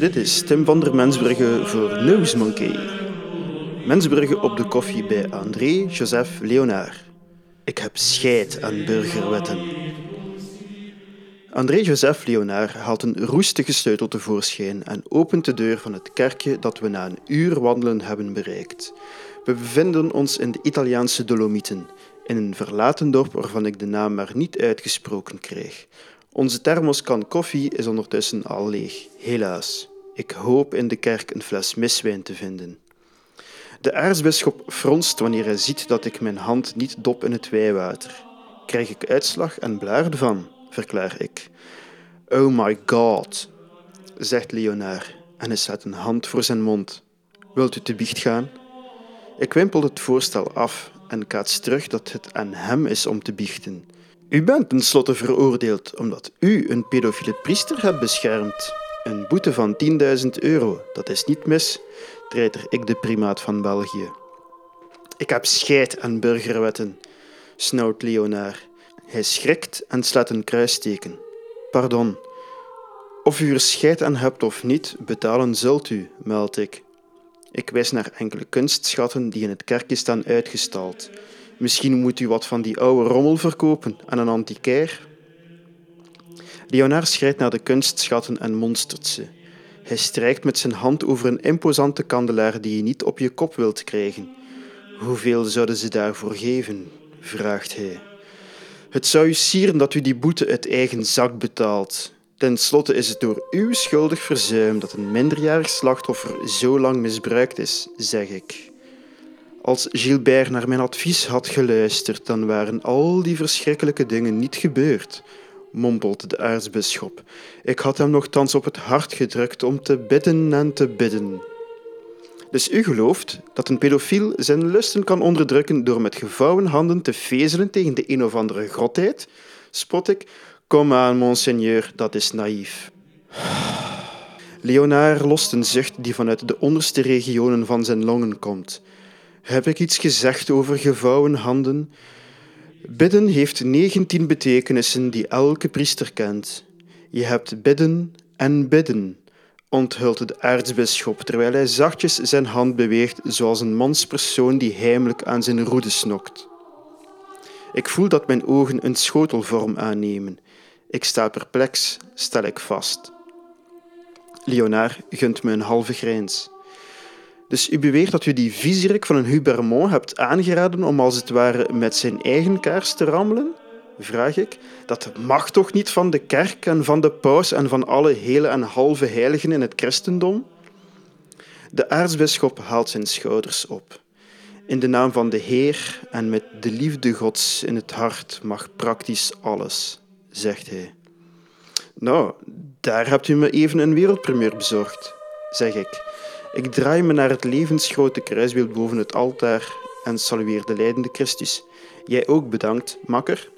Dit is Tim van der Mensbrugge voor Newsmonkey. Mensbrugge op de koffie bij André Joseph Leonard. Ik heb scheid aan burgerwetten. André Joseph Leonard haalt een roestige sleutel tevoorschijn en opent de deur van het kerkje dat we na een uur wandelen hebben bereikt. We bevinden ons in de Italiaanse Dolomieten, in een verlaten dorp waarvan ik de naam maar niet uitgesproken krijg. Onze thermoskan koffie is ondertussen al leeg, helaas. Ik hoop in de kerk een fles miswijn te vinden. De aartsbisschop fronst wanneer hij ziet dat ik mijn hand niet dop in het wijwater. Krijg ik uitslag en blaar van, verklaar ik. Oh my god, zegt Leonard en hij zet een hand voor zijn mond. Wilt u te biecht gaan? Ik wimpel het voorstel af en kaats terug dat het aan hem is om te biechten. U bent tenslotte veroordeeld omdat u een pedofiele priester hebt beschermd. Een boete van 10.000 euro, dat is niet mis, treiter ik de primaat van België. Ik heb scheid aan burgerwetten, snauwt Leonard. Hij schrikt en slaat een kruisteken. Pardon. Of u er scheid aan hebt of niet, betalen zult u, meld ik. Ik wijs naar enkele kunstschatten die in het kerkje staan uitgestald. Misschien moet u wat van die oude rommel verkopen aan een antiquair. Leonard schrijdt naar de kunstschatten en monstert ze. Hij strijkt met zijn hand over een imposante kandelaar die je niet op je kop wilt krijgen. Hoeveel zouden ze daarvoor geven? vraagt hij. Het zou u sieren dat u die boete uit eigen zak betaalt. Ten slotte is het door uw schuldig verzuim dat een minderjarig slachtoffer zo lang misbruikt is, zeg ik. Als Gilbert naar mijn advies had geluisterd, dan waren al die verschrikkelijke dingen niet gebeurd, mompelt de aartsbisschop. Ik had hem nogthans op het hart gedrukt om te bidden en te bidden. Dus u gelooft dat een pedofiel zijn lusten kan onderdrukken door met gevouwen handen te vezelen tegen de een of andere grotheid? Spot ik. Kom aan, monseigneur, dat is naïef. Leonard lost een zucht die vanuit de onderste regionen van zijn longen komt. Heb ik iets gezegd over gevouwen handen? Bidden heeft negentien betekenissen die elke priester kent. Je hebt bidden en bidden, onthult de aartsbisschop terwijl hij zachtjes zijn hand beweegt zoals een manspersoon die heimelijk aan zijn roede snokt. Ik voel dat mijn ogen een schotelvorm aannemen. Ik sta perplex, stel ik vast. Leonard gunt me een halve grijns. Dus u beweert dat u die viezerik van een Hubermont hebt aangeraden om als het ware met zijn eigen kaars te rammelen? Vraag ik. Dat mag toch niet van de kerk en van de paus en van alle hele en halve heiligen in het christendom? De aartsbisschop haalt zijn schouders op. In de naam van de Heer en met de liefde Gods in het hart mag praktisch alles, zegt hij. Nou, daar hebt u me even een wereldpremier bezorgd, zeg ik. Ik draai me naar het levensgrote kruisbeeld boven het altaar en salueer de lijdende Christus. Jij ook bedankt, makker.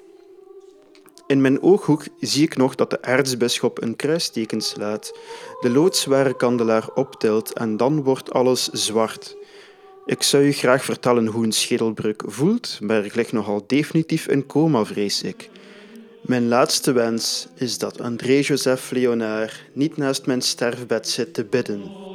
In mijn ooghoek zie ik nog dat de aartsbisschop een kruisteken slaat, de loodzware kandelaar optelt en dan wordt alles zwart. Ik zou u graag vertellen hoe een schedelbreuk voelt, maar ik lig nogal definitief in coma, vrees ik. Mijn laatste wens is dat André Joseph Leonard niet naast mijn sterfbed zit te bidden.